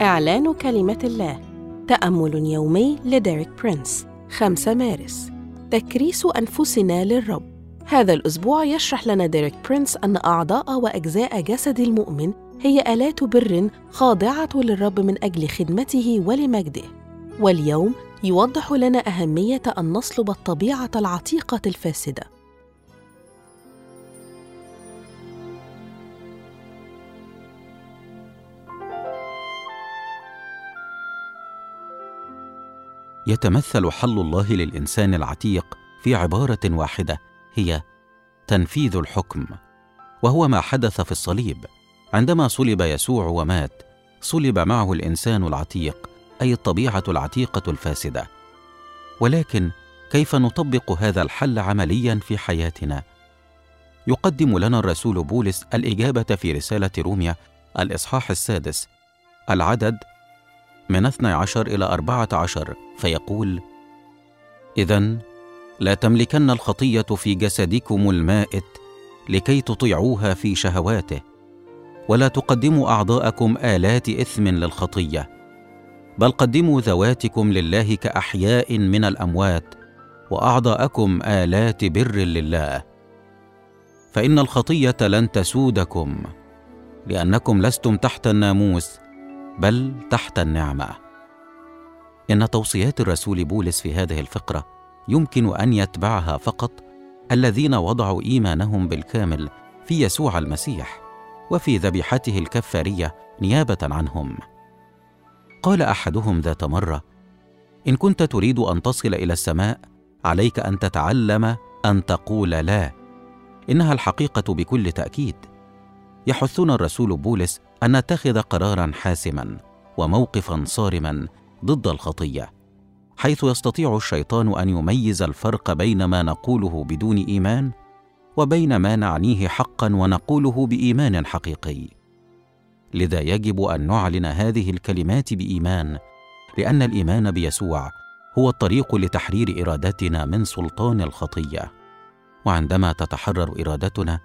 إعلان كلمة الله. تأمل يومي لديريك برينس. 5 مارس. تكريس أنفسنا للرب. هذا الأسبوع يشرح لنا ديريك برينس أن أعضاء وأجزاء جسد المؤمن هي آلات بر خاضعة للرب من أجل خدمته ولمجده. واليوم يوضح لنا أهمية أن نصلب الطبيعة العتيقة الفاسدة. يتمثل حل الله للإنسان العتيق في عبارة واحدة هي تنفيذ الحكم. وهو ما حدث في الصليب. عندما صلب يسوع ومات صلب معه الإنسان العتيق أي الطبيعة العتيقة الفاسدة. ولكن كيف نطبق هذا الحل عمليا في حياتنا؟ يقدم لنا الرسول بولس الإجابة في رسالة روميا الإصحاح السادس. العدد من 12 إلى 14 فيقول: إذا لا تملكن الخطية في جسدكم المائت لكي تطيعوها في شهواته، ولا تقدموا أعضاءكم آلات إثم للخطية، بل قدموا ذواتكم لله كأحياء من الأموات، وأعضاءكم آلات بر لله. فإن الخطية لن تسودكم، لأنكم لستم تحت الناموس بل تحت النعمة. إن توصيات الرسول بولس في هذه الفقرة يمكن أن يتبعها فقط الذين وضعوا إيمانهم بالكامل في يسوع المسيح وفي ذبيحته الكفارية نيابة عنهم. قال أحدهم ذات مرة إن كنت تريد أن تصل إلى السماء عليك أن تتعلم أن تقول لا. إنها الحقيقة بكل تأكيد. يحثنا الرسول بولس أن نتخذ قرارا حاسما وموقفا صارما ضد الخطية حيث يستطيع الشيطان أن يميز الفرق بين ما نقوله بدون إيمان وبين ما نعنيه حقا ونقوله بإيمان حقيقي. لذا يجب أن نعلن هذه الكلمات بإيمان لأن الإيمان بيسوع هو الطريق لتحرير إرادتنا من سلطان الخطية. وعندما تتحرر إرادتنا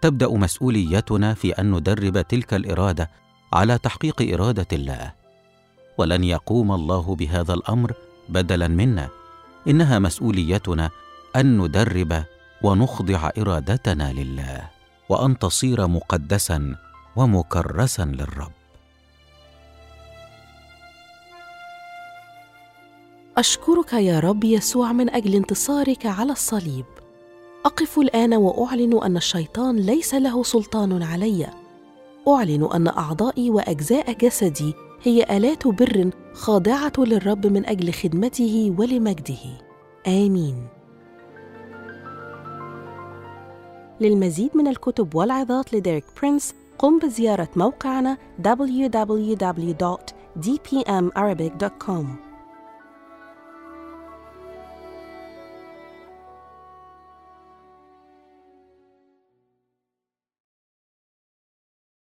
تبدأ مسؤوليتنا في أن ندرب تلك الإرادة على تحقيق إرادة الله. ولن يقوم الله بهذا الأمر بدلا منا. إنها مسؤوليتنا أن ندرب ونخضع إرادتنا لله وأن تصير مقدسا ومكرسا للرب. أشكرك يا رب يسوع من أجل انتصارك على الصليب. أقف الآن وأعلن أن الشيطان ليس له سلطان علي. أعلن أن أعضائي وأجزاء جسدي هي آلات بر خاضعة للرب من أجل خدمته ولمجده. آمين. للمزيد من الكتب والعظات لديريك برينس قم بزيارة موقعنا www.dpmarabic.com